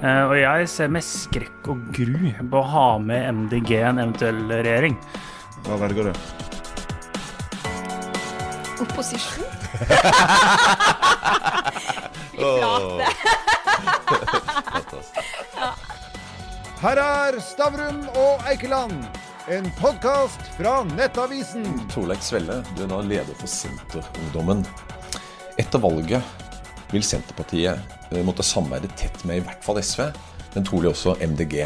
Eh, Og jeg ser med skrekk og gru på å ha med MDG i en eventuell regjering. Hva velger du? Opposisjon? Her er Stavrum og Eikeland, en podkast fra Nettavisen. Torleik Svelle, du er nå leder for Senterungdommen. Etter valget vil Senterpartiet eh, måtte samarbeide tett med i hvert fall SV, men trolig også MDG.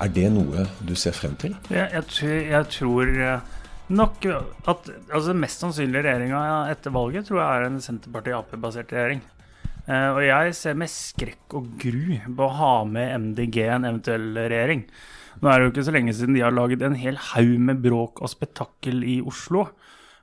Er det noe du ser frem til? Jeg, jeg, tror- jeg tror eh, nok at altså mest sannsynlig regjeringa etter valget tror jeg er en Senterparti-Ap-basert regjering. Uh, og jeg ser med skrekk og gru på å ha med MDG en eventuell regjering. Nå er det jo ikke så lenge siden de har laget en hel haug med bråk og spetakkel i Oslo.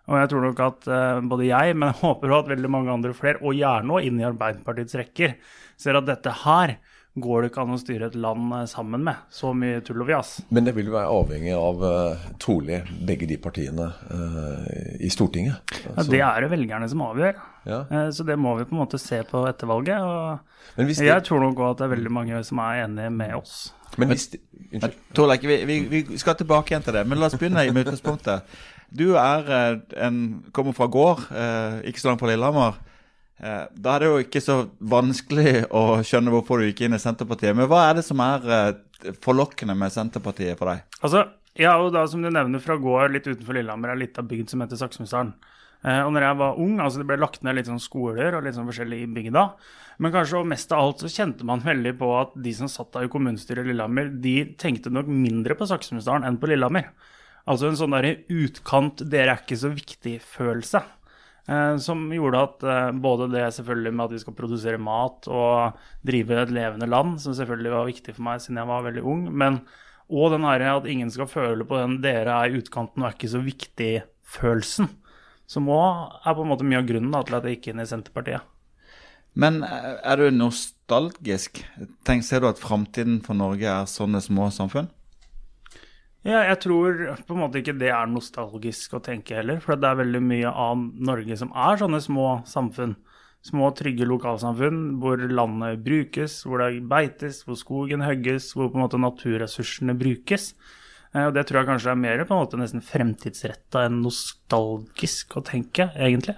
Og jeg tror nok at uh, både jeg, men jeg håper også at veldig mange andre flere, og gjerne også inn i Arbeiderpartiets rekker, ser at dette her går det ikke an å styre et land eh, sammen med. Så mye tull og fjas. Men det vil være avhengig av uh, trolig begge de partiene uh, i Stortinget. Ja, det er det velgerne som avgjør. Ja. Uh, Så det må vi på en måte se på etter valget. Og Men hvis det, jeg tror nok også at det er veldig mange som er enige med oss. men hvis det, unnskyld. Vi, vi, vi skal tilbake igjen til det, men la oss begynne med utgangspunktet. Du er eh, en, kommer fra gård, eh, ikke så langt fra Lillehammer. Eh, Da er det jo ikke så vanskelig å skjønne hvorfor du gikk inn i Senterpartiet. Men hva er det som er forlokkende med Senterpartiet for deg? Altså, er jo da, som du nevner, fra gård litt utenfor Lillehammer, ei lita bygd som heter Saksumsdalen. Eh, og når jeg var ung, altså det ble lagt ned litt sånn skoler og litt sånn forskjellig i bygda. Men kanskje og mest av alt så kjente man veldig på at de som satt der i kommunestyret i Lillehammer, de tenkte nok mindre på Saksmusdalen enn på Lillehammer. Altså en sånn derre utkant, dere er ikke så viktig-følelse. Eh, som gjorde at eh, både det selvfølgelig med at vi skal produsere mat og drive et levende land, som selvfølgelig var viktig for meg siden jeg var veldig ung, men og den her at ingen skal føle på den 'dere er utkanten og er ikke så viktig'-følelsen. Som òg er på en måte mye av grunnen da, til at jeg gikk inn i Senterpartiet. Men eh, er du nostalgisk? Tenk, ser du at framtiden for Norge er sånne små samfunn? Ja, jeg tror på en måte ikke det er nostalgisk å tenke heller, for det er veldig mye av Norge som er sånne små samfunn. Små, trygge lokalsamfunn hvor landet brukes, hvor det beites, hvor skogen hogges, hvor på en måte naturressursene brukes. Eh, Og det tror jeg kanskje er mer på en måte nesten fremtidsretta enn nostalgisk å tenke, egentlig.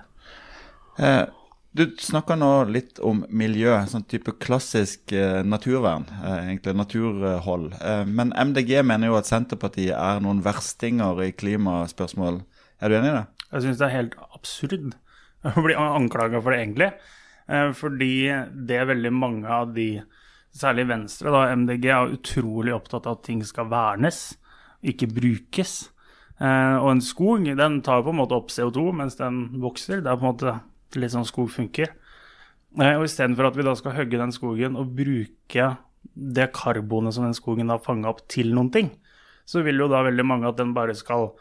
Du snakker nå litt om miljø, sånn type klassisk eh, naturvern, eh, egentlig naturhold. Eh, men MDG mener jo at Senterpartiet er noen verstinger i klimaspørsmål. Er du enig i det? Jeg syns det er helt absurd å bli anklaga for det, egentlig. Fordi det er veldig mange av de, særlig Venstre, da, MDG, er utrolig opptatt av at ting skal vernes, ikke brukes. Og en skog den tar på en måte opp CO2 mens den vokser. Det er på en måte litt sånn skog funker. Eh, Og istedenfor at vi da skal hogge den skogen og bruke det karbonet som den skogen har fanga opp, til noen ting, så vil jo da veldig mange at den bare skal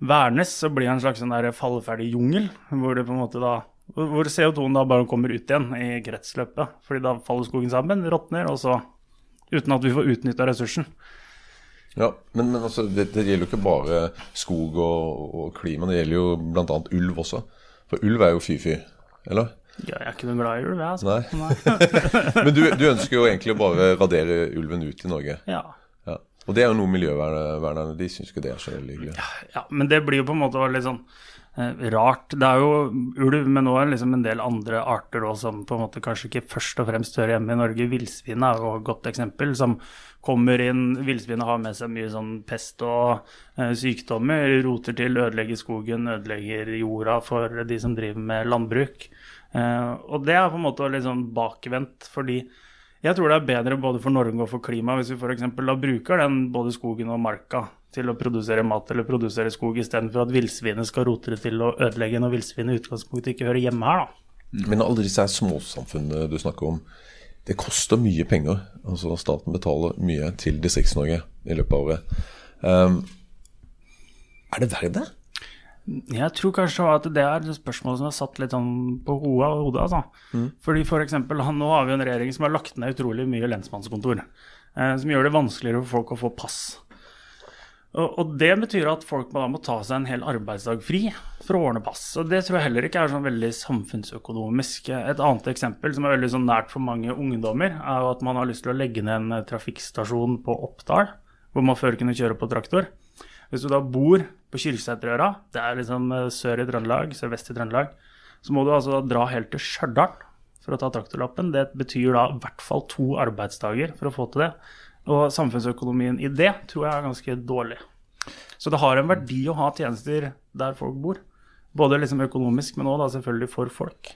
vernes, blir det en slags sånn falleferdig jungel, hvor det på en måte da hvor CO2-en da bare kommer ut igjen i kretsløpet. Fordi da faller skogen sammen, råtner, og så Uten at vi får utnytta ressursen. Ja, men, men altså, det, det gjelder jo ikke bare skog og, og klima, det gjelder jo bl.a. ulv også. For ulv er jo fy-fy, eller? Ja, jeg er ikke noe glad i ulv, jeg. Altså. Nei. Men du, du ønsker jo egentlig å bare radere ulven ut i Norge. Ja. Ja. Og det er jo noe miljøvernerne de syns ikke det er så veldig hyggelig. ja, men det blir jo på en måte litt sånn eh, rart. Det er jo ulv, men nå er det liksom en del andre arter òg som på en måte kanskje ikke først og fremst hører hjemme i Norge. Villsvinet er jo et godt eksempel, som kommer inn Villsvinet har med seg mye sånn pest og eh, sykdommer, roter til, ødelegger skogen, ødelegger jorda for de som driver med landbruk. Eh, og det er på en måte litt sånn bakvendt, fordi jeg tror det er bedre både for Norge og for klimaet hvis vi f.eks. da bruker den både skogen og marka til å produsere mat eller produsere skog, istedenfor at villsvinet skal rote det til å ødelegge når villsvinet i utgangspunktet ikke hører hjemme her. da. Men alle disse småsamfunnene du snakker om, det koster mye penger. Altså Staten betaler mye til Distrikts-Norge i løpet av året. Um, er det verdt det? Jeg tror kanskje at det er et spørsmål som er satt litt sånn på hodet. hodet altså. Fordi for eksempel, Nå har vi en regjering som har lagt ned utrolig mye lensmannskontor. Eh, som gjør det vanskeligere for folk å få pass. Og, det betyr at folk må, da må ta seg en hel arbeidsdag fri for å ordne pass. Og det tror jeg heller ikke er sånn veldig samfunnsøkonomisk. Et annet eksempel som er veldig sånn nært for mange ungdommer, er jo at man har lyst til å legge ned en trafikkstasjon på Oppdal, hvor man før kunne kjøre på traktor. Hvis du da bor på Kyrksæterøra, det er liksom sør i Trøndelag, sør-vest i Trøndelag, så må du altså dra helt til Stjørdal for å ta traktorlappen. Det betyr da i hvert fall to arbeidsdager for å få til det. Og samfunnsøkonomien i det tror jeg er ganske dårlig. Så det har en verdi å ha tjenester der folk bor. Både liksom økonomisk, men òg selvfølgelig for folk.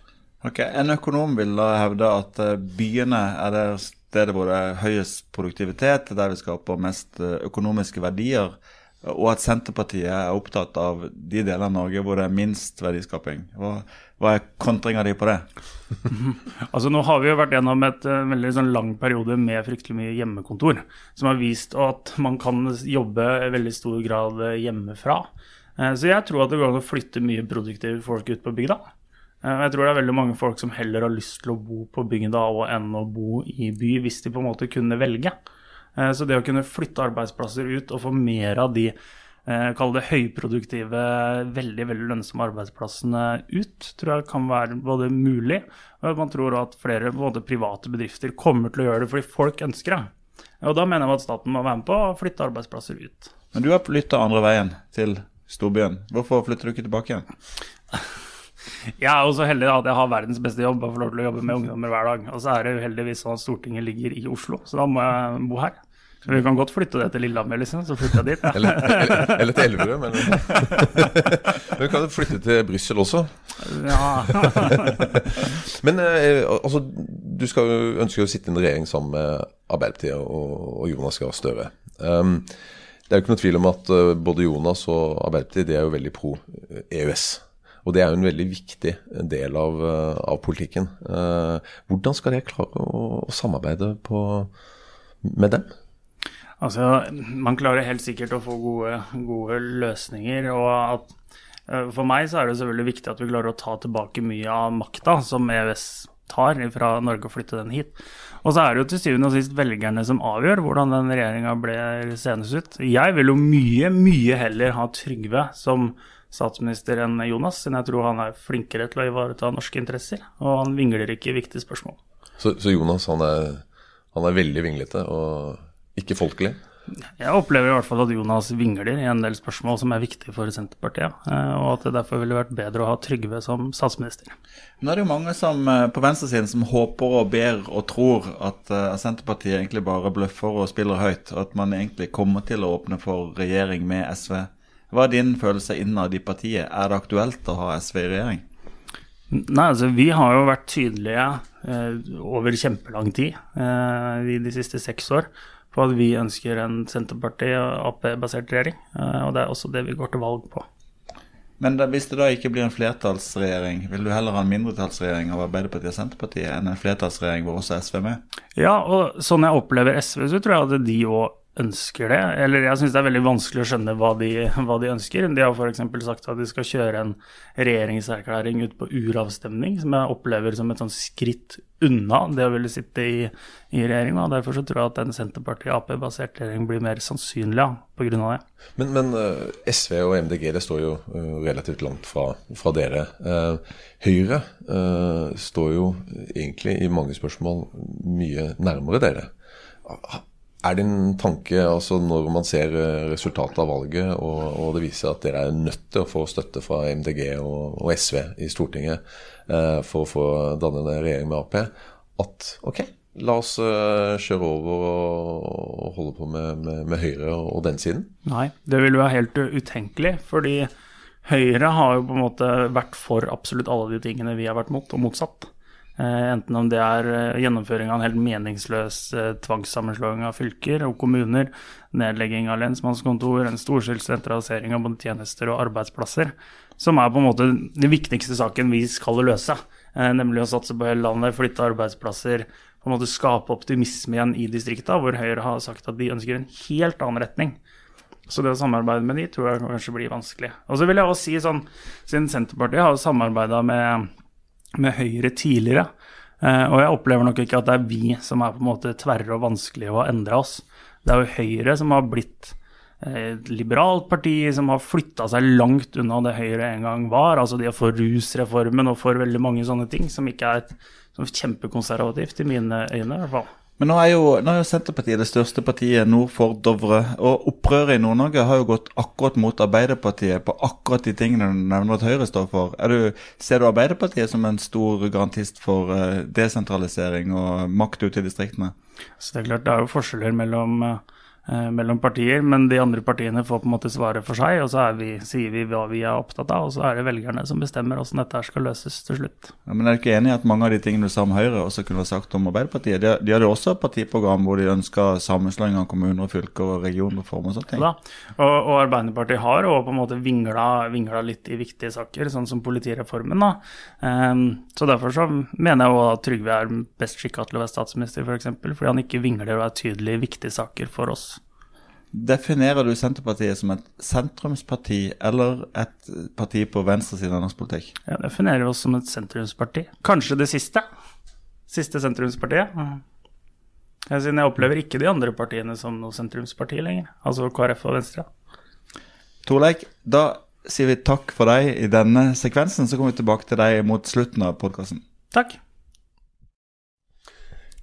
Ok, En økonom vil da hevde at eh, byene er det stedet hvor det er høyest produktivitet, der vi skaper mest eh, økonomiske verdier, og at Senterpartiet er opptatt av de delene av Norge hvor det er minst verdiskaping. Hva, hva er kontringa di på det? altså Nå har vi jo vært gjennom et uh, veldig sånn lang periode med fryktelig mye hjemmekontor, som har vist at man kan jobbe i veldig stor grad hjemmefra. Uh, så jeg tror at det går an å flytte mye produktive folk ut på bygda. Uh, jeg tror det er veldig mange folk som heller har lyst til å bo på bygda enn å bo i by, hvis de på en måte kunne velge. Eh, så det å kunne flytte arbeidsplasser ut og få mer av de eh, kall det høyproduktive, veldig veldig lønnsomme arbeidsplassene ut, tror jeg kan være både mulig, og man tror at flere både private bedrifter kommer til å gjøre det fordi folk ønsker det. Og Da mener jeg at staten må være med på å flytte arbeidsplasser ut. Men du har flytta andre veien, til storbyen. Hvorfor flytter du ikke tilbake igjen? Jeg er jo så heldig at jeg har verdens beste jobb og får lov til å jobbe med ungdommer hver dag. Og så er det uheldigvis sånn at Stortinget ligger i Oslo, så da må jeg bo her. Så vi kan godt flytte det til Lillehammer, liksom. Så flytter jeg dit. Ja. eller, eller, eller, til Elverum. Men vi kan flytte til Brussel også. Ja. men eh, altså, du skal jo ønske å sitte i en regjering sammen med Arbeiderpartiet og, og Jonas Gahr Støre. Um, det er jo ikke noe tvil om at uh, både Jonas og Arbeiderpartiet de er jo veldig pro EØS. Og det er jo en veldig viktig del av, av politikken. Uh, hvordan skal dere klare å, å samarbeide på, med dem? Altså, man klarer helt sikkert å få gode, gode løsninger. og at eh, For meg så er det selvfølgelig viktig at vi klarer å ta tilbake mye av makta som EØS tar fra Norge og flytte den hit. Og så er det jo til syvende og sist velgerne som avgjør hvordan den regjeringa ble senest ut. Jeg vil jo mye, mye heller ha Trygve som statsminister enn Jonas, siden jeg tror han er flinkere til å ivareta norske interesser. Og han vingler ikke i viktige spørsmål. Så, så Jonas han er, han er veldig vinglete? og ikke folkelig? Jeg opplever i hvert fall at Jonas vingler i en del spørsmål som er viktige for Senterpartiet, eh, og at det derfor ville vært bedre å ha Trygve som statsminister. Nå er det jo mange som, eh, på venstresiden som håper og ber og tror at uh, Senterpartiet egentlig bare bløffer og spiller høyt, og at man egentlig kommer til å åpne for regjering med SV. Hva er din følelse innad i partiet? Er det aktuelt å ha SV i regjering? Nei, altså Vi har jo vært tydelige eh, over kjempelang tid, eh, de siste seks år, på at vi ønsker en Senterparti- og Ap-basert regjering. Eh, og det er også det vi går til valg på. Men da, hvis det da ikke blir en flertallsregjering, vil du heller ha en mindretallsregjering av Arbeiderpartiet og Senterpartiet enn en flertallsregjering hvor også SV er med? Ja, og sånn jeg opplever SV, så tror jeg at de òg ønsker det. Eller jeg syns det er veldig vanskelig å skjønne hva de, hva de ønsker. De har f.eks. sagt at de skal kjøre en regjeringserklæring ut på uravstemning, som jeg opplever som et sånn skritt unna det å ville sitte i, i regjering. og Derfor så tror jeg at en Senterparti-Ap-basert regjering blir mer sannsynlig ja, pga. det. Men, men uh, SV og MDG det står jo uh, relativt langt fra, fra dere. Uh, Høyre står jo egentlig i mange spørsmål mye nærmere dere. Er en tanke, altså når man ser eh, resultatet av valget, og, og, det viser at dere er nødt til å få støtte fra MDG og, og SV i Stortinget eh, for å få danne en regjering med Ap, at ok, la oss uh, kjøre over og, holde på med, med, med, Høyre og den siden? Nei, det vil være helt utenkelig. fordi Høyre har jo på en måte vært for absolutt alle de tingene vi har vært mot, og motsatt. Eh, enten om det er eh, gjennomføring av en helt meningsløs eh, tvangssammenslåing av fylker og kommuner, nedlegging av lensmannskontor, en storstilt sentralisering av både tjenester og arbeidsplasser, som er på en måte den viktigste saken vi skal løse. Nemlig å satse på hele landet, flytte arbeidsplasser, på en måte skape optimisme igjen i distrikta, hvor Høyre har sagt at de ønsker en helt annen retning. Så det å samarbeide med de tror jeg kanskje blir vanskelig. Og så vil jeg også si sånn, siden Senterpartiet har samarbeida med med Høyre tidligere. Eh, og jeg opplever nok ikke at det er vi som er på en måte tverre og vanskelige å endre oss. Det er jo Høyre som har blitt et liberalt parti som har flytta seg langt unna det Høyre en gang var. Altså de er for rusreformen og for veldig mange sånne ting, som ikke er som kjempekonservativt i mine øyne, i hvert fall. Men nå er, jo, nå er jo Senterpartiet det største partiet nord for Dovre. Og opprøret i Nord-Norge har jo gått akkurat mot Arbeiderpartiet på akkurat de tingene du nevner at Høyre står for. Du, ser du Arbeiderpartiet som en stor garantist for uh, desentralisering og makt ute i distriktene? Så det er klart det er jo forskjeller mellom uh, Eh, mellom partier, men de andre partiene får på en måte svare for seg, og så vi, sier vi hva vi er opptatt av, og så er det velgerne som bestemmer hvordan dette skal løses til slutt. Ja, men er du ikke enig i at mange av de tingene du sa om Høyre, også kunne vært sagt om Arbeiderpartiet? De, de hadde også et partiprogram hvor de ønska sammenslåing av kommuner, og fylker og regionreform og sånne ting. Ja, og, og, Arbeiderpartiet har òg på en måte vingla, vingla, litt i viktige saker, sånn som politireformen. da. Um, så derfor så mener jeg òg at Trygve er best skikka til å være statsminister, f.eks., for fordi han ikke vingler og er tydelig i viktige saker for oss. Definerer du Senterpartiet som et sentrumsparti eller et parti på venstresiden av norsk politikk? Jeg definerer oss som et sentrumsparti. Kanskje det siste. Siste sentrumspartiet. Siden jeg opplever ikke de andre partiene som noe sentrumsparti lenger. Altså KrF og Venstre. Torleik, da sier vi takk for deg i denne sekvensen. Så kommer vi tilbake til deg mot slutten av podkasten. Takk.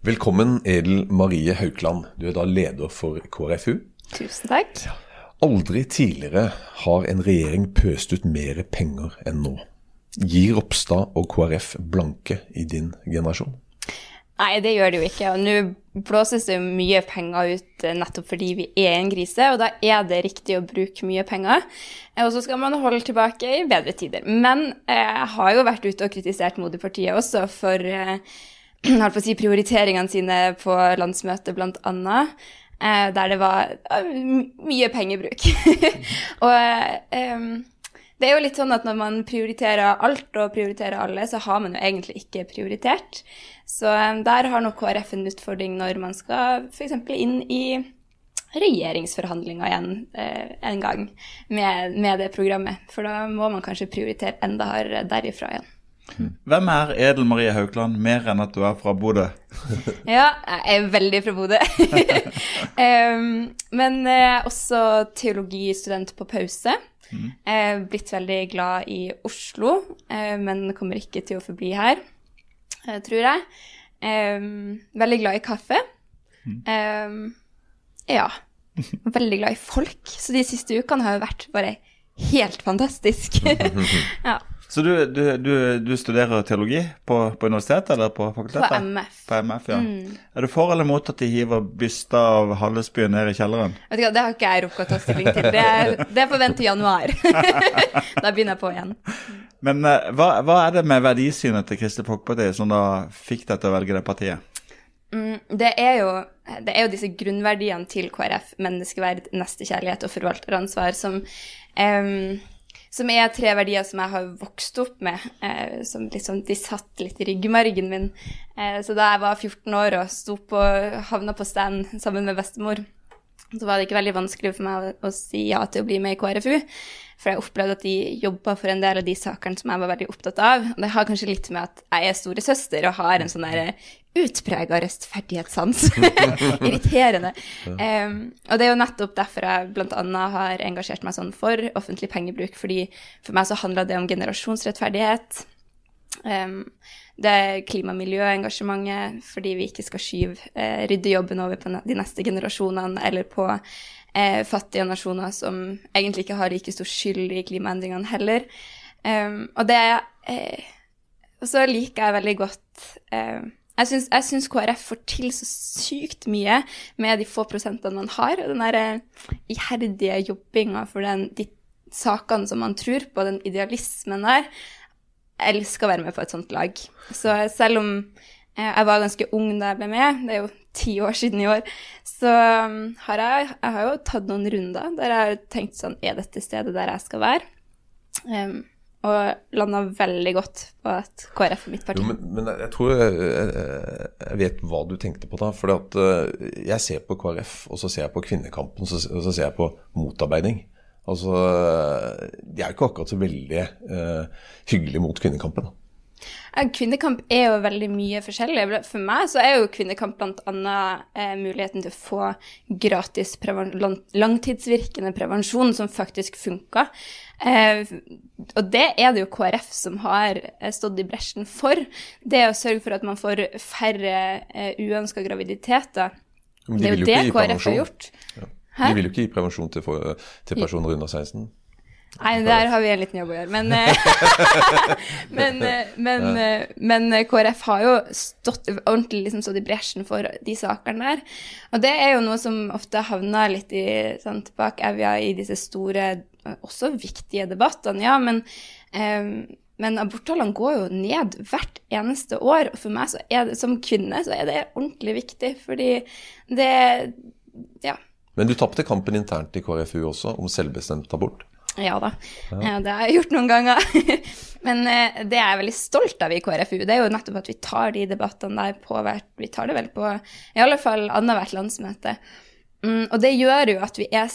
Velkommen, Edel Marie Haukland. Du er da leder for KrFU. Tusen takk. Aldri tidligere har en regjering pøst ut mer penger enn nå. Gir Ropstad og KrF blanke i din generasjon? Nei, det gjør det jo ikke. Og nå blåses det mye penger ut eh, nettopp fordi vi er i en krise, og da er det riktig å bruke mye penger. Eh, og så skal man holde tilbake i bedre tider. Men eh, jeg har jo vært ute og kritisert Moderpartiet også for holdt på å si, prioriteringene sine på landsmøtet, blant annet. Eh, der det var uh, mye pengebruk. og um, det er jo litt sånn at når man prioriterer alt og prioriterer alle, så har man jo egentlig ikke prioritert. Så um, der har nok KrF en utfordring når man skal f.eks. inn i regjeringsforhandlinger igjen eh, en gang med, med, det programmet. For da må man kanskje prioritere enda hardere derifra igjen. Hvem er Edel Marie Haukland, mer enn at du er fra Bodø? ja, jeg er veldig fra Bodø. um, men uh, også teologistudent på pause. Mm. Uh, blitt veldig glad i Oslo, uh, men kommer ikke til å forbli her, tror jeg. Um, veldig glad i kaffe. Mm. Um, ja. Veldig glad i folk. Så de siste ukene har jo vært bare helt fantastisk. ja. Så du, du, du, du studerer teologi på, på, universitetet eller på fakultetet? På MF. På MF, ja. Mm. Er du for eller mot at de hiver byster av Hallesbyen ned i kjelleren? Vet du hva, Det har ikke jeg rukket å ta stilling til. Det, det får vente januar. da begynner jeg på igjen. Men uh, hva, hva, er det med verdisynet til Kristelig Folkeparti som da fikk deg til å velge det partiet? Mm, det, er jo, det er jo disse grunnverdiene til KrF, menneskeverd, nestekjærlighet og forvalteransvar, som um, som er tre verdier som jeg har vokst opp med. Eh, som liksom, de satt litt i ryggmargen min. Eh, så da jeg var 14 år og på, havna på stand sammen med bestemor, så var det ikke veldig vanskelig for meg å, å si ja til å bli med i KrFU. For jeg opplevde at de jobba for en del av de sakene som jeg var veldig opptatt av. Og det har kanskje litt med at jeg er storesøster og har en sånn der utprega rettferdighetssans. Irriterende. Um, og det er jo nettopp derfor jeg bl.a. har engasjert meg sånn for offentlig pengebruk. fordi for meg så handler det om generasjonsrettferdighet. Um, det er klima- fordi vi ikke skal skyve eh, ryddejobben over på de neste generasjonene eller på eh, fattige nasjoner som egentlig ikke har like stor skyld i klimaendringene heller. Um, og det eh, Og så liker jeg veldig godt eh, Jeg syns KrF får til så sykt mye med de få prosentene man har. Og den derre iherdige jobbinga for den, de sakene som man tror på, den idealismen der. Elsker å være med på et sånt lag. Så selv om eh, jeg var ganske ung da jeg ble med, det er jo ti år siden i år, så um, har jeg, jeg har jo tatt noen runder der jeg har tenkt sånn Er dette stedet der jeg skal være? Um, og landa veldig godt på at KrF er mitt parti. Jo, men, men, jeg tror jeg, jeg, vet hva du tenkte på da. For uh, jeg ser på KrF, og så ser jeg på kvinnekampen, og så, og så ser jeg på motarbeiding. Altså, De er jo ikke akkurat så veldig uh, hyggelige mot kvinnekampen. Ja, Kvinnekamp er jo veldig mye forskjellig. For meg så er jo kvinnekamp bl.a. Eh, muligheten til å få gratis preven lang langtidsvirkende prevensjon som faktisk funker. Eh, og det er det jo KrF som har eh, stått i bresjen for. Det å sørge for at man får færre eh, uønska graviditeter. Men de Det er jo det KrF har prevensjon. Gjort. De vil jo ikke gi prevensjon til, for, til personer under 16. Nei, der har vi en liten jobb å gjøre. Men, eh, men, eh, men, eh, men KrF har jo stått ordentlig liksom stått i bresjen for de sakene der. Og det er jo noe som ofte havner litt i, sant, bak evja i disse store, også viktige debattene. Ja, men, um, men aborttallene går jo ned hvert eneste år. Og for meg så det, som kvinne så er det ordentlig viktig, fordi det Ja. Men du tapte kampen internt i KrFU også, om selvbestemt abort. Ja da, ja. det har jeg gjort noen ganger. Men eh, det er jeg veldig stolt av i KrFU. Det er jo nettopp at vi tar de debattene der på hvert Vi tar det vel på i alle fall annethvert landsmøte. Mm, og det gjør jo at vi er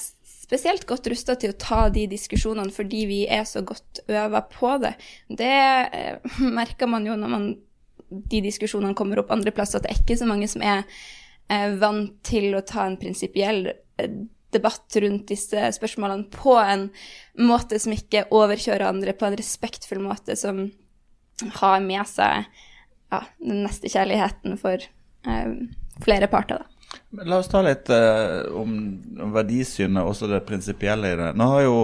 spesielt godt rusta til å ta de diskusjonene fordi vi er så godt øva på det. Det eh, merker man jo når man, de diskusjonene kommer opp andre plasser, at det er ikke så mange som er eh, vant til å ta en prinsipiell eh, debatt rundt disse spørsmålene på en måte som ikke overkjører andre, på en respektfull måte som har med seg ja, den neste kjærligheten for eh, flere parter. Da. La oss ta litt eh, om, verdisynet, også det prinsipielle i det. Nå har jo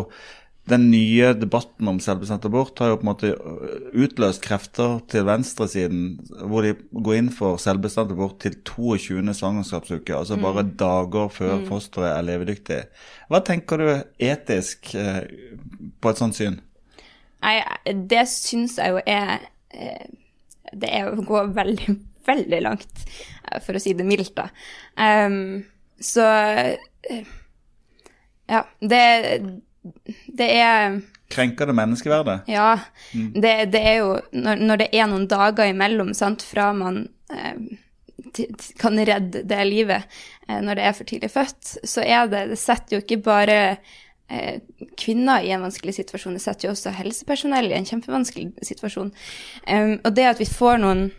den nye debatten om selvbestemt abort har jo på en måte øh, utløst krefter til venstresiden, hvor de går inn for selvbestemt abort til 22. svangerskapsuke, altså bare dager før fosteret er levedyktig. Hva tenker du etisk eh, på et sånt syn? Nei, det syns jeg jo er eh, Det er å gå veldig, veldig langt, for å si det mildt, da. Um, så Ja, det Det er Krenker det menneskeverdet? Ja, det, det er jo når, når det er noen dager imellom, sant, fra man eh, kan redde det livet eh, når det er for tidlig født, så er det Det setter jo ikke bare eh, kvinner i en vanskelig situasjon, det setter jo også helsepersonell i en kjempevanskelig situasjon. Og det at vi får noen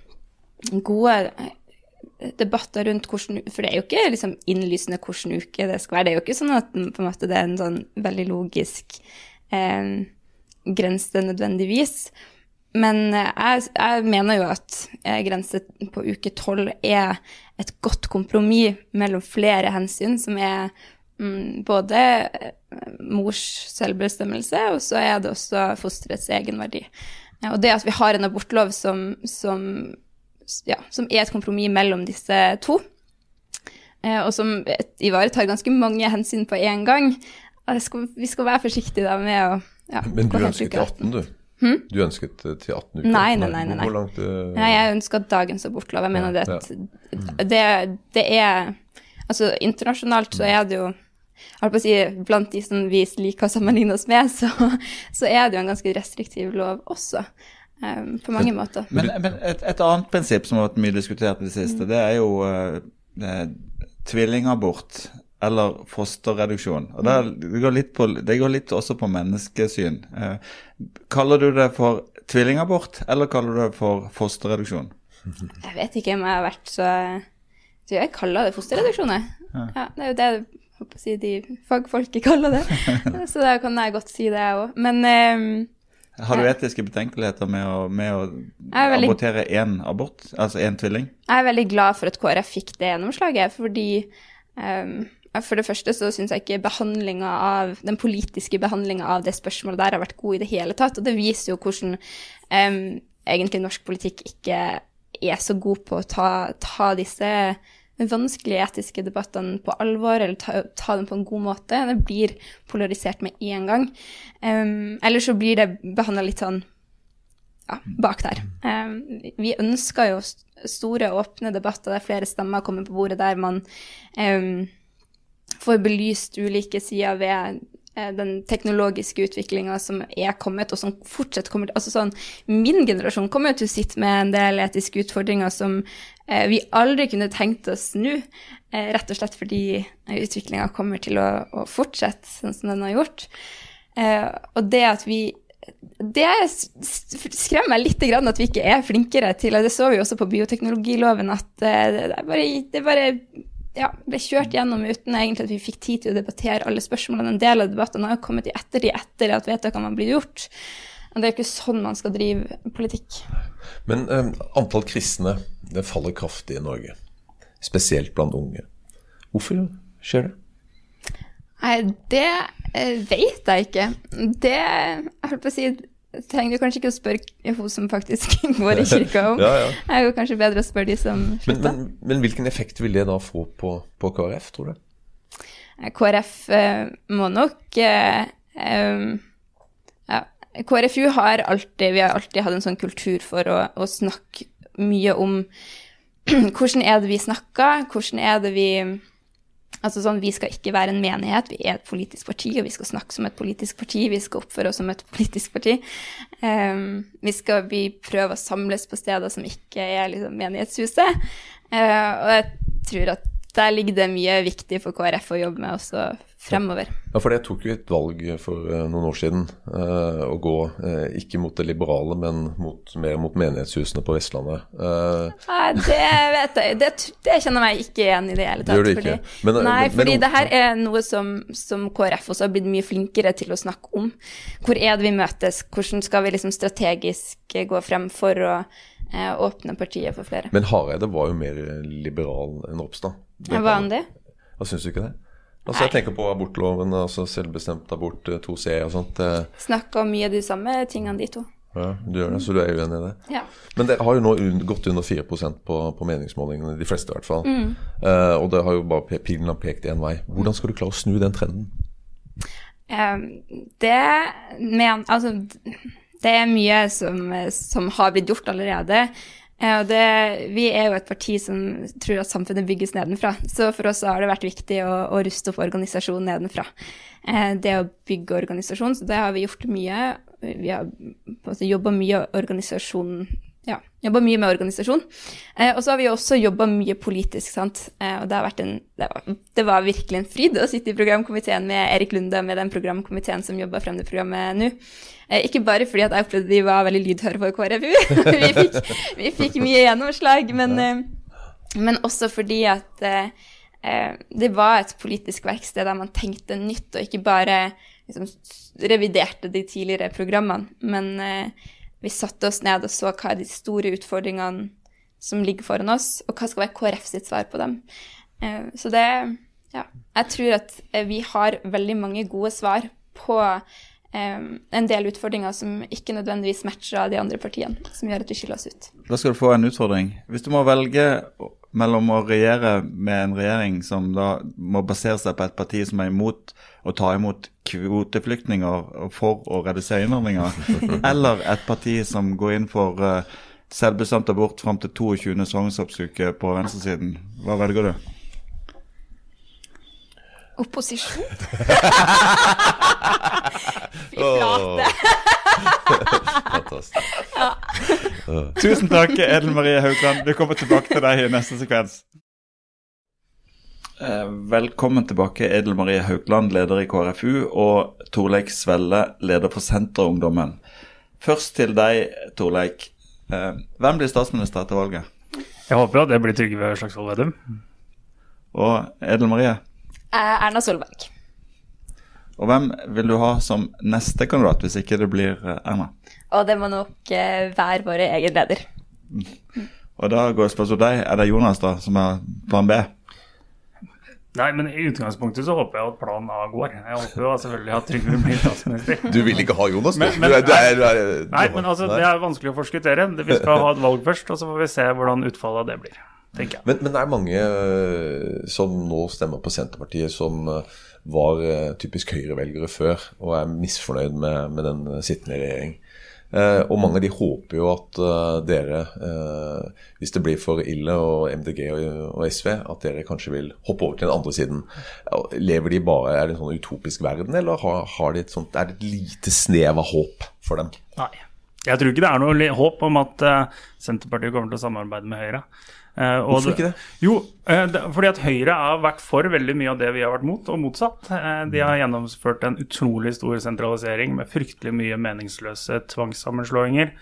gode debatter rundt hvordan For det er jo ikke liksom innlysende hvilken uke det skal være. Det er jo ikke sånn at mm, på en måte, det er en sånn veldig logisk eh, grense nødvendigvis. Men eh, jeg, jeg mener jo at eh, grense på uke tolv er et godt kompromiss mellom flere hensyn, som er mm, både eh, mors selvbestemmelse, og så er det også fosterets egenverdi. Og det at vi har en abortlov som, som, ja, som er et kompromiss mellom disse to, eh, og som ivaretar ganske mange hensyn på én gang. Skal, vi skal være forsiktige da med å ja, Men du ønsket til 18, du? Du ønsket eh, til 18 uker? Nei, nei, nei, nei. Hvor langt uh... Nei, jeg ønska dagens abortlov. Jeg mener det, Ja, at det, det er Altså, internasjonalt så er det jo jeg på å si, Blant de som vi liker å sammenligne oss med, så, så er det jo en ganske restriktiv lov også. Em, på mange måter. Men, men et, et annet prinsipp som har vært mye diskutert i det siste, det er jo eh, eh, tvillingabort eller fosterreduksjon. Og det, det, går litt på, det går litt også på menneskesyn. Eh, kaller du det for tvillingabort, eller kaller du det for fosterreduksjon? Jeg vet ikke om jeg har vært så Du, Jeg kaller det fosterreduksjon, jeg. Ja, det er jo det håper å si, de fagfolket kaller det. Så da kan jeg godt si det, jeg òg. Men em, Har du etiske betenkeligheter med å, med å veldig- abortere én abort, altså én tvilling? Jeg er veldig glad for at KrF fikk det gjennomslaget, fordi um, for det første så syns jeg ikke behandlinga av, den politiske behandlinga av det spørsmålet der har vært god i det hele tatt. Og det viser jo hvordan um, egentlig norsk politikk ikke er så god på å ta, ta disse vanskelige etiske debattene på alvor, eller ta, ta dem på en god måte. Det blir polarisert med en gang. Um, eller så blir det behandla litt sånn ja, bak der. Um, vi ønsker jo store, åpne debatter der flere stemmer kommer på bordet, der man um, får belyst ulike sider ved eh, den teknologiske utviklinga som er kommet, og som fortsatt kommer til Altså sånn, min generasjon kommer til å sitte med en del etiske utfordringer som vi aldri kunne tenkt oss nå, eh, rett og slett fordi utviklinga kommer til å, å fortsette sånn som den har gjort. Eh, og det at vi det skremmer meg litt at vi ikke er flinkere til og Det så vi også på bioteknologiloven, at eh, det bare, det bare ja, ble kjørt gjennom uten egentlig at vi fikk tid til å debattere alle spørsmålene. En del av debattene har jo kommet i ettertid etter at vedtakene var blitt gjort. Det er ikke sånn man skal drive politikk. Men eh, antall kristne det faller kraftig i Norge. Spesielt blant unge. Hvorfor skjer det? Nei, det eh, vet jeg ikke. Det Jeg holdt på å si trenger du kanskje ikke å spørre hun som faktisk går i kirka om. Ja, ja. Det er jo kanskje bedre å spørre de som Men, slutta. men, men hvilken effekt vil det da få på, på KrF, tror du? KrF eh, må nok eh, ja. KrFU har alltid, vi har alltid hatt en sånn kultur for å, å snakke mye om hvordan er det vi snakker, hvordan er det vi Altså sånn, Vi skal ikke være en menighet, vi er et politisk parti, og vi skal snakke som et politisk parti. Vi skal oppføre oss som et politisk parti. Um, vi skal vi prøve å samles på steder som ikke er liksom, menighetshuset. Uh, og jeg tror at der ligger det mye viktig for KrF å jobbe med også fremover. Ja, for jeg tok jo et valg for eh, noen år siden eh, å gå eh, ikke mot det liberale, men mot, mer mot menighetshusene på Vestlandet. Eh, Nei, det vet jeg. Det, det kjenner jeg meg ikke igjen i det hele tatt. Det gjør du ikke. Fordi, Men- nei, men- fordi men- det her er noe som, som KrF også har blitt mye flinkere til å snakke om. Hvor er det vi møtes? Hvordan skal vi liksom strategisk gå frem for å åpne partiet for flere? men Hareide var jo mer liberal enn Ropstad. Det Hva om det? Hva syns du ikke det? Altså, jeg tenker på abortloven, altså selvbestemt abort, eh, 2C og sånt. Snakker om mye av de samme tingene, de to. Ja, du gjør det, så du er uenig i det? Ja. Men det har jo nå gått under 4 på, på meningsmålingene, de fleste i hvert fall. Mm. Uh, og det har jo bare pilen har pekt én vei. Hvordan skal du klare å snu den trenden? Eh, det men, altså, det er mye som, som har blitt gjort allerede. Eh, og det, vi er jo et parti som tror at samfunnet bygges nedenfra. Så for oss har det vært viktig å, å ruste opp organisasjonen nedenfra. Eh, det å bygge organisasjon, så det har vi gjort mye. Vi har jobba mye organisasjon ja, jobba mye med organisasjon. Eh, og så har vi også jobba mye politisk, sant. Eh, og det har vært en det var, det var virkelig en fryd å sitte i programkomiteen med Erik Lunde, med den programkomiteen som jobba frem det programmet nå. Eh, ikke bare fordi at jeg opplevde de var veldig lydhøre for KrFU, vi, fikk, vi fikk mye gjennomslag, men, eh, men også fordi at eh, eh, det var et politisk verksted der man tenkte nytt, og ikke bare liksom, reviderte de tidligere programmene, men vi satte oss ned og så hva er de store utfordringene som ligger foran oss, og hva skal være KrF sitt svar på dem. Eh, så det Ja. Jeg tror at eh, vi har veldig mange gode svar på eh, en del utfordringer som ikke nødvendigvis matcher av de andre partiene, som gjør at vi skiller oss ut. Da skal du få en utfordring. Hvis du må velge mellom å regjere med en regjering som da må basere seg på et parti som er imot å ta imot kvoteflyktninger for å redusere innvandringa, eller et parti som går inn for uh, selvbestemt abort fram til 22. svangerskapsuke på venstresiden, hva velger du? Opposisjon? Fy flate. Fantastisk. Tusen takk, Edel Marie Haugland. Vi kommer tilbake til deg i neste sekvens. Eh, Velkommen tilbake, Edel Marie Haugland, leder i KrFU, og Torleik Svelle, leder for Senterungdommen. Først til deg, Torleik. Eh, Hvem blir statsminister etter valget? Jeg håper at det blir Trygve Slagsvold Vedum. Og Edel Marie? Eh, Erna Solberg. Og hvem vil du ha som neste kandidat, hvis ikke det blir Erna? Og det må nok være vår egen leder. Og da går spørsmålet til deg. Er det Jonas da som er plan B? Nei, men i utgangspunktet så håper jeg at plan A går. Jeg håper jo selvfølgelig at Trygve blir statsminister. Du vil ikke ha Jonas, du? Men- men- du, er, du, er, du, er, Nei, men altså, det er vanskelig å forskuttere. Vi skal ha et valg først, og så får vi se hvordan utfallet av det blir. tenker jeg. Men, men det er mange eh, som nå stemmer på Senterpartiet, som eh, var eh, typisk høyrevelgere før, og er misfornøyd med, med den sittende regjering. Eh, og mange av de håper jo at eh, dere, eh, hvis det blir for ille, og MDG og, SV, at dere kanskje vil hoppe over til den andre siden. Lever de bare, Er det en sånn utopisk verden, eller har, har de et sånt, er det et lite snev av håp for dem? Nei. Jeg tror ikke det er noe håp om at eh, Senterpartiet kommer til å samarbeide med Høyre. Eh, og Hvorfor ikke det? Jo, eh, fordi at Høyre har vært for veldig mye av det vi har vært mot, og motsatt. De har gjennomført en utrolig stor sentralisering med fryktelig mye meningsløse tvangssammenslåinger.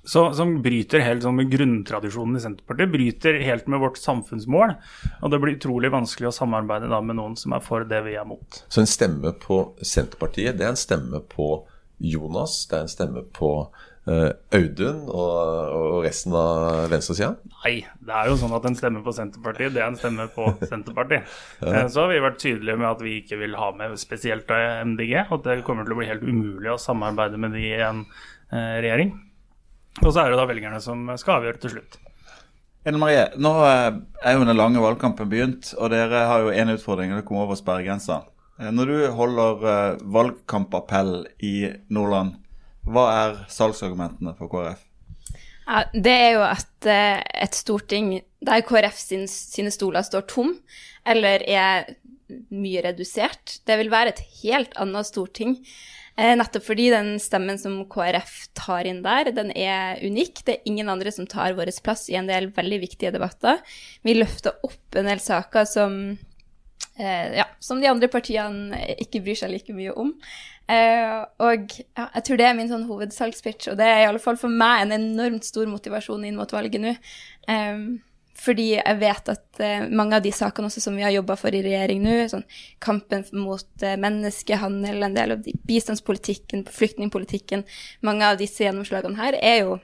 Så, som bryter helt sånn med grunntradisjonen i Senterpartiet. Bryter helt med vårt samfunnsmål. Og det blir utrolig vanskelig å samarbeide da med noen som er for det vi er mot. Så en stemme på Senterpartiet, det er en stemme på Jonas, det er en stemme på eh, Audun og, og resten av venstresida? Nei, det er jo sånn at en stemme på Senterpartiet, det er en stemme på Senterpartiet. ja. Så har vi vært tydelige med at vi ikke vil ha med spesielt MDG, at det kommer til å bli helt umulig å samarbeide med de i en eh, regjering. Og så er det da velgerne som skal avgjøre til slutt. Ellen Marie, nå eh, er jo den lange valgkampen begynt, og dere har jo én utfordring, og det kommer over sperregrensa. Eh, Når du holder eh, valgkampappell i Nordland, hva er salgsargumentene for KrF? Ja, det er jo at eh, et storting der KrF sin, sine stoler står tom, eller er mye redusert, det vil være et helt annet storting. Nettopp fordi den stemmen som KrF tar inn der, den er unik. Det er ingen andre som tar vår plass i en del veldig viktige debatter. Vi løfter opp en del saker som ja, som de andre partiene ikke bryr seg like mye om. Eh, og ja, jeg tror det er min sånn hovedsalgspitch, og det er i alle fall for meg en enormt stor motivasjon inn mot valget nå. Eh, fordi jeg vet at eh, mange av de sakene også som vi har jobba for i regjering nå, sånn kampen mot eh, menneskehandel, en del av de, bistandspolitikken, flyktningpolitikken, mange av disse gjennomslagene her er jo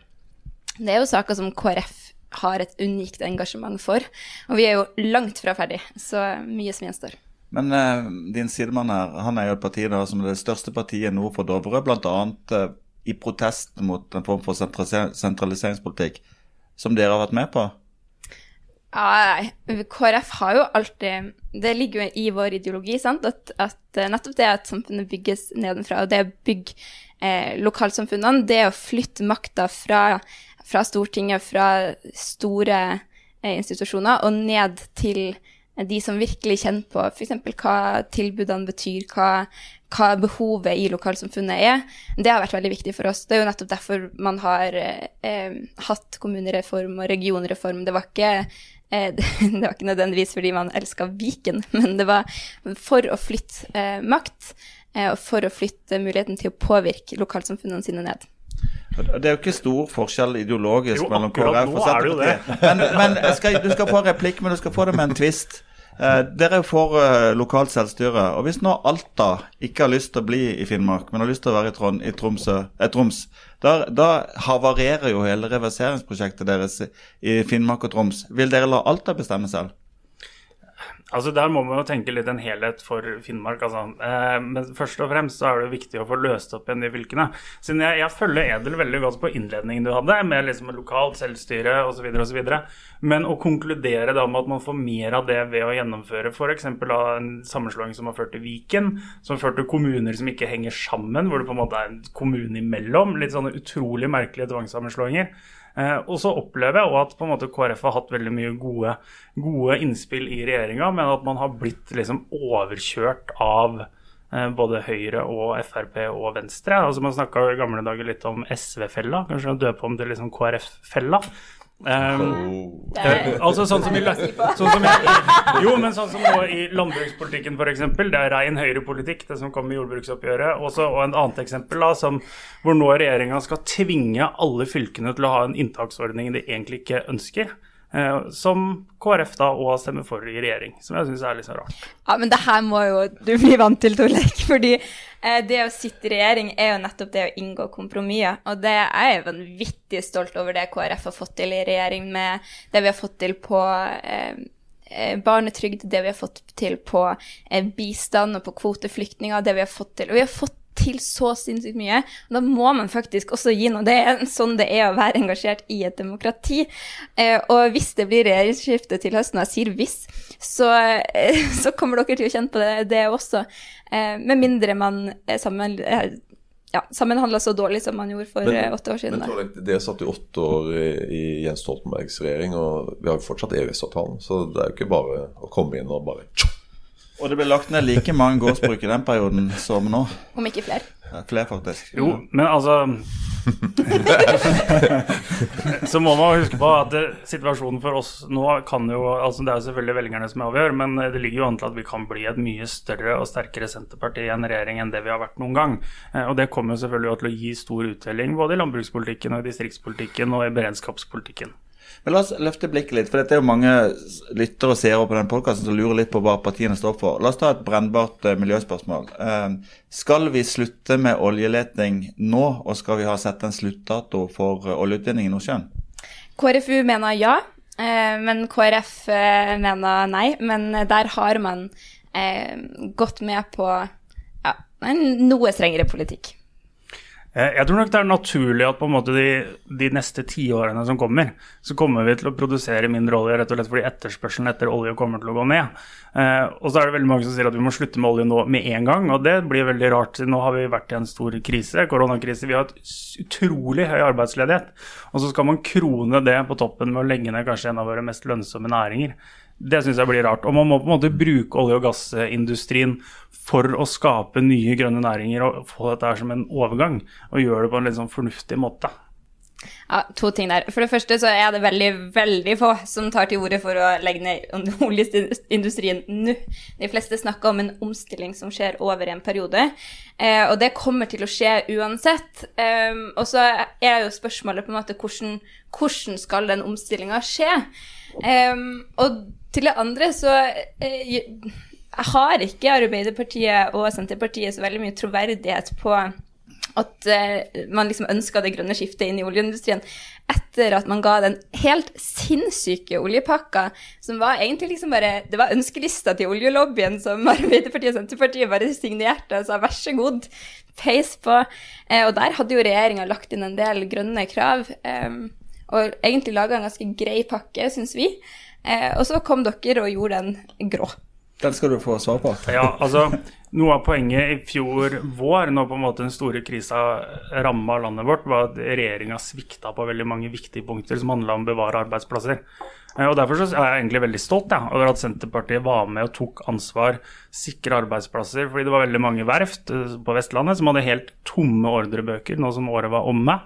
det er jo saker som KrF har et unikt engasjement for. Og vi er jo langt fra ferdig, så mye som gjenstår. Men eh, din sidemann her, han er jo et parti da, som er det største partiet nord for Dovre, bl.a. Eh, i protest mot en form for sentraliseringspolitikk, som dere har vært med på. Ja, nei, KrF har jo alltid Det ligger jo i vår ideologi, sant, at, at eh, nettopp det at samfunnet bygges nedenfra, og det å bygge eh, lokalsamfunnene, det å flytte makta fra, fra Stortinget, fra store eh, institusjoner, og ned til de som virkelig kjenner på f.eks. hva tilbudene betyr, hva, hva behovet i lokalsamfunnet er. Det har vært veldig viktig for oss. Det er jo nettopp derfor man har eh, eh, hatt kommunereform og regionreform. Det var ikke eh, det var ikke nødvendigvis fordi man elska Viken, men det var for å flytte eh, makt og for å flytte muligheten til å påvirke lokalsamfunnene sine ned. Det er jo ikke stor forskjell ideologisk Jo, mellom KrF og er. Senterpartiet. Men, men skal, du skal få replikk, men du skal få det med en twist. Eh, dere er for eh, lokalt selvstyre. og Hvis nå Alta ikke har lyst til å bli i Finnmark, men har lyst til å være i, Trond, i Tromsø, eh, Troms, da, da havarerer jo hele reverseringsprosjektet deres i Finnmark og Troms. Vil dere la Alta bestemme selv? Altså Der må man jo tenke litt en helhet for Finnmark. altså. Eh, men først og fremst så er det viktig å få løst opp igjen de fylkene. Siden jeg, jeg følger Edel veldig godt på innledningen du hadde, med liksom lokalt selvstyre osv. osv. Men å konkludere da med at man får mer av det ved å gjennomføre f.eks. en sammenslåing som har ført til Viken, som har ført til kommuner som ikke henger sammen, hvor det på en måte er en kommune imellom. Litt sånne utrolig merkelige tvangssammenslåinger. Eh, og så opplever jeg også at på en måte KrF har hatt veldig mye gode, gode innspill i regjeringa, men at man har blitt liksom overkjørt av eh, både Høyre og Frp og Venstre. Altså Man snakka i gamle dager litt om SV-fella, kanskje døpe om til liksom KrF-fella. Um, Eh, altså sånn som i, sånn som i Jo, men sånn som nå i landbrukspolitikken f.eks. Det er rein høyrepolitikk, det som kom i jordbruksoppgjøret. Også, og en annet eksempel da, som, hvor nå regjeringa skal tvinge alle fylkene til å ha en inntaksordning de egentlig ikke ønsker. Eh, som KrF da òg stemmer for i regjering, som jeg syns er litt så rart. Ja, men det her må jo du bli vant til, Torleik. Fordi eh, det å sitte i regjering er jo nettopp det å inngå kompromisser. Og det er jeg vanvittig stolt over det KrF har fått til i regjering, med det vi har fått til på eh, eh, barnetrygd, det vi har fått til på eh, bistand og på kvoteflyktninger, det vi har fått til. Og vi har fått til så sinnssykt mye. Og da må man faktisk også gi noe. Det er sånn det er å være engasjert i et demokrati. Eh, og hvis det blir regjeringsskifte til høsten, og jeg sier hvis, så, eh, så kommer dere til å kjenne på det, det også. Eh, med mindre man sammen, eh, ja, sammenhandla så dårlig som man gjorde for men, åtte år siden. Men det Dere satt jo åtte år i, i Jens Stoltenbergs regjering, og vi har jo fortsatt EØS-avtalen. Så det er jo ikke bare å komme inn og bare tjo! Og det ble lagt ned like mange gårdsbruk i den perioden som nå. Om ikke flere. Ja, Flere, faktisk. Jo, men altså Så må man huske på at det, situasjonen for oss nå kan jo altså Det er selvfølgelig velgerne som avgjør, men det ligger jo an til at vi kan bli et mye større og sterkere Senterparti i en regjering enn det vi har vært noen gang. Eh, Og det kommer selvfølgelig til å gi stor uttelling både i landbrukspolitikken og i distriktspolitikken og i beredskapspolitikken. Men la oss løfte blikket litt, for dette er jo mange lyttere og seere på den podkasten som lurer litt på hva partiene står for. La oss ta et brennbart eh, miljøspørsmål. Eh, skal vi slutte med oljeleting nå, og skal vi ha sett en sluttdato for eh, oljeutvinning i Nordsjøen? KrFU mener ja, men KrF mener nei. Men der har man gått med på ja, en noe strengere politikk. Eh, Jeg tror nok det er naturlig at på en måte de, de neste tiårene som kommer, så kommer vi til å produsere mindre olje rett og slett fordi etterspørselen etter olje kommer til å gå ned. Eh, og så er det veldig mange som sier at vi må slutte med olje nå med en gang, og det blir veldig rart. Nå har vi vært i en stor krise, koronakrise. Vi har et utrolig høy arbeidsledighet. Og så skal man krone det på toppen med å legge ned kanskje en av våre mest lønnsomme næringer. Det syns jeg blir rart. Og man må på en måte bruke olje- og gassindustrien for å skape nye grønne næringer og få dette her som en overgang. Og gjøre det på en litt sånn fornuftig måte. Ja, To ting der. For det første så er det veldig, veldig få som tar til orde for å legge ned oljeindustrien nå. De fleste snakker om en omstilling som skjer over en periode. Eh, og det kommer til å skje uansett. Eh, og så er jo spørsmålet på en måte hvordan, hvordan skal den omstillinga skje? Eh, og til det andre så eh, har ikke Arbeiderpartiet og Senterpartiet så veldig mye troverdighet på at eh, man liksom ønska det grønne skiftet inn i oljeindustrien etter at man ga den helt sinnssyke oljepakka, som var egentlig liksom bare Det var ønskelista til oljelobbyen som Arbeiderpartiet og Senterpartiet bare signerte og sa vær så god, peis på. Eh, og der hadde jo regjeringa lagt inn en del grønne krav, eh, og egentlig laga en ganske grei pakke, syns vi. Eh, og så kom dere og gjorde den grå. Den skal du få svar på. Ja, altså Noe av poenget i fjor vår, når på en måte den store krisa ramma landet vårt, var at regjeringa svikta på veldig mange viktige punkter som handla om å bevare arbeidsplasser. Eh, og Derfor så er jeg egentlig veldig stolt ja, over at Senterpartiet var med og tok ansvar, sikre arbeidsplasser. fordi det var veldig mange verft eh, på Vestlandet som hadde helt tomme ordrebøker nå som året var omme.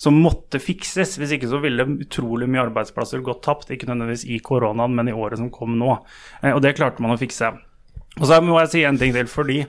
Som måtte fikses. Hvis ikke så ville utrolig mye arbeidsplasser gått tapt. Ikke nødvendigvis i koronaen, men i året som kom nå. Eh, Og det klarte man å fikse. Og så må jeg si en ting til, fordi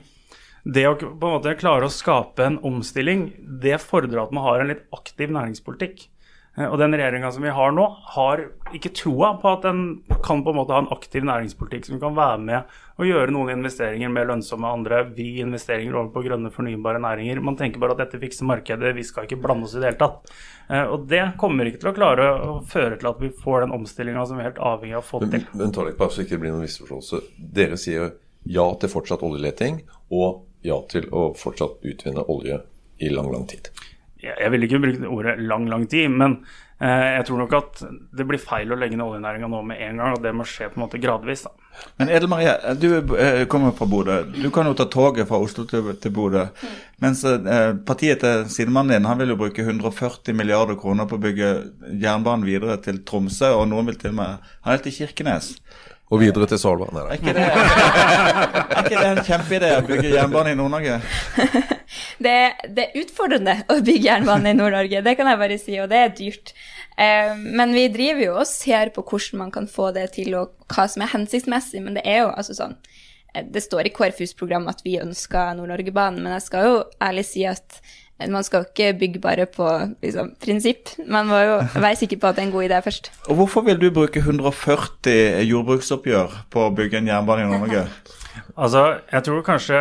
det å på en måte klare å skape en omstilling, det fordrer at man har en litt aktiv næringspolitikk. Eh, Og den regjeringa som vi har nå, har ikke troa på at den kan på en måte ha en aktiv næringspolitikk som kan være med og gjøre noen investeringer mer lønnsomme andre, vri investeringer over på grønne, fornybare næringer. Man tenker bare at dette fikser markedet, vi skal ikke blande oss i det hele tatt. Eh, Og det kommer ikke til å klare å føre til at vi får den omstillinga som vi er helt avhengig av å få til. Men, men ta litt bare så ikke det blir noen misforståelse. Dere sier ja til fortsatt oljeleting og ja til å fortsatt utvinne olje i lang, lang tid. Jeg vil ikke bruke ordet lang, lang tid, men eh, jeg tror nok at det blir feil å legge ned oljenæringa nå med en gang, og det må skje på en måte gradvis. da. Men Edel Marie, du eh, kommer fra Bodø. Du kan jo ta toget fra Oslo til, til Bodø. Mens eh, partiet til sidemannen din han vil jo bruke 140 milliarder kroner på å bygge jernbanen videre til Tromsø, og noen vil til og med Han heter til Kirkenes. Og videre til Svalbard. Er ikke det, er ikke det en kjempeidé å bygge jernbane i Nord-Norge? Det, det er utfordrende å bygge jernbane i Nord-Norge, det kan jeg bare si, og det er dyrt. Eh, men vi driver jo og ser på hvordan man kan få det til, og hva som er hensiktsmessig. Men det er jo altså sånn eh, Det står i KrFUs program at vi ønsker Nord-Norgebanen, men jeg skal jo ærlig si at man skal jo ikke bygge bare på liksom, prinsipp. Man må jo være sikker på at det er en god idé først. Og hvorfor vil du bruke 140 jordbruksoppgjør på å bygge en jernbane i Nord-Norge? Altså, jeg tror kanskje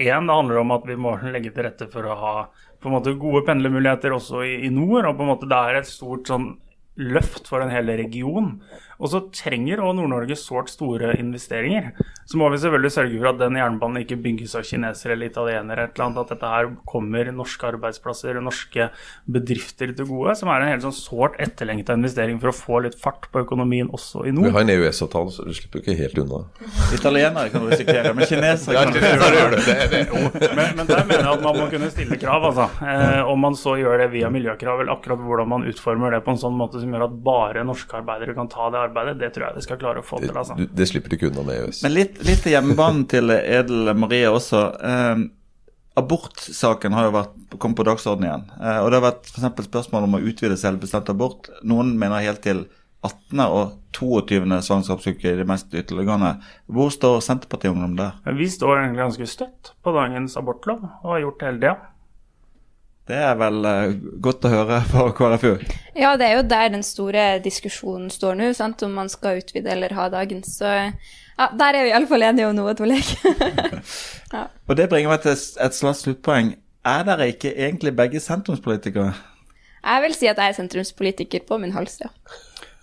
én, handler om at vi må legge til rette for å ha på en måte gode pendlermuligheter også i, i nord. og på en måte Det er et stort sånn løft for en hel region. Og så trenger også Nord-Norge sårt store investeringer. Så må vi selvfølgelig sørge for at den jernbanen ikke bygges av kinesere eller italienere. et eller annet, At dette her kommer norske arbeidsplasser og norske bedrifter til gode. Som er en helt sånn sårt etterlengta investering for å få litt fart på økonomien også i nord. Vi har en EØS-avtale, så du slipper ikke helt unna. Italienere kan du risikere, men kinesere kan du risikere. Men, men der mener jeg at man må kunne stille krav, altså. Eh, om man så gjør det via miljøkrav, eller akkurat hvordan man utformer det på en sånn måte som gjør at bare norske arbeidere kan ta det arbeidet, det tror jeg de skal klare å få til, altså. Du, det slipper du ikke unna med EØS. Men litt, litt til hjemmebanen til Edel Marie også. Eh, abortsaken har jo vært, kommet på dagsordenen igjen. Eh, og det har vært eksempel spørsmål om å utvide selvbestemt abort. Noen mener helt til 18. og 22. svangerskapsuke i de mest ytterliggående. Hvor står Senterpartiet-ungdom der? Vi står egentlig ganske støtt på dagens abortlov, og har gjort det hele tida. Det er vel uh, godt å høre for KrFU. Ja, det er jo der den store diskusjonen står nå, sant? om man skal utvide eller ha dagens. Så ja, der er vi iallfall enige om noe, Torleik. ja. Og det bringer meg til et slags sluttpoeng. Er dere ikke egentlig begge sentrumspolitikere? Jeg vil si at jeg er sentrumspolitiker på min hals, ja.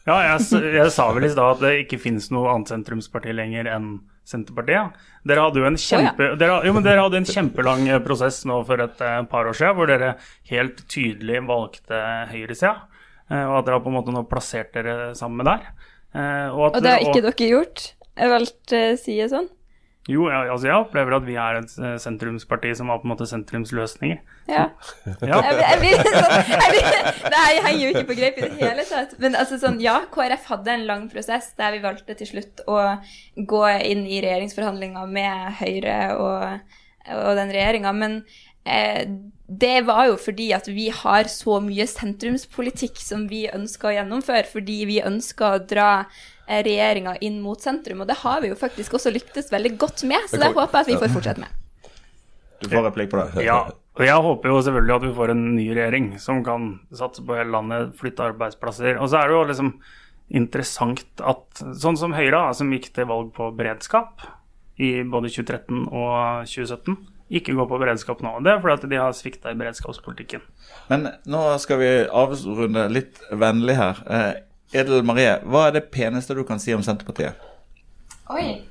Ja, jeg, jeg sa vel i stad at det ikke finnes noe annet sentrumsparti lenger enn Senterpartiet. Dere hadde jo en, kjempe, oh, ja. dere, jo, dere hadde en kjempelang eh, prosess nå for et eh, par år siden, hvor dere helt tydelig valgte høyresida. Eh, og at dere har på en måte nå plassert dere sammen med der. Og, og det har ikke og, dere gjort? Jeg valgte side sånn? Jo, jeg, altså jeg opplever at vi er et eh, sentrumsparti som har på en måte sentrumsløsninger. Ja. ja. Jeg, jeg, blir, sånn, jeg, blir, det henger jo ikke på greip i det hele tatt. Men altså sånn, ja, KrF hadde en lang prosess der vi valgte til slutt å gå inn i regjeringsforhandlinger med Høyre og, og den regjeringa. Men eh, det var jo fordi at vi har så mye sentrumspolitikk som vi ønsker å gjennomføre, fordi vi ønsker å dra regjeringa inn mot sentrum. Og det har vi jo faktisk også lyktes veldig godt med, så det håper jeg at vi får fortsette med. Du får replikk på det. Ja, og jeg håper jo selvfølgelig at vi får en ny regjering som kan satse på hele landet, flytte arbeidsplasser. Og så er det jo liksom interessant at sånn som Høyre, som gikk til valg på beredskap i både 2013 og 2017, ikke går på beredskap nå. Det er fordi at de har svikta i beredskapspolitikken. Men nå skal vi avrunde litt vennlig her. Edel Marie, hva er det peneste du kan si om Senterpartiet? Oi.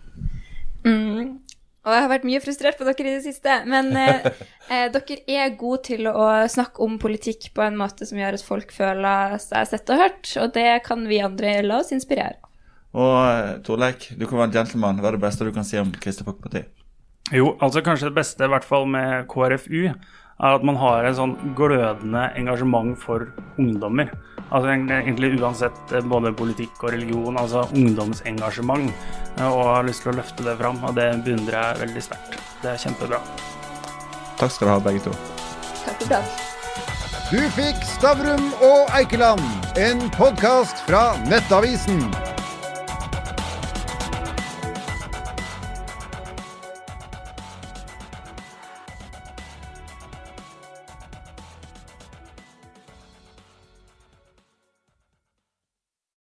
Mm. Og jeg har vært mye frustrert på dere i det siste. Men eh, eh, dere er gode til å snakke om politikk på en måte som gjør at folk føler seg sett og hørt. Og det kan vi andre la oss inspirere Og eh, Torleik, du kan være en gentleman. Hva er det beste du kan si om Kristelig Folkeparti? Jo, altså kanskje det beste, i hvert fall med KrFU, er at man har en sånn glødende engasjement for ungdommer. Altså egentlig uansett eh, både politikk og religion, altså ungdomsengasjement. Og og har lyst til å løfte det fram, og det beundrer jeg veldig sterkt. Det er kjempebra. Takk skal dere ha, begge to. Takk for takk. Du fikk Stavrum og Eikeland, en podkast fra Nettavisen.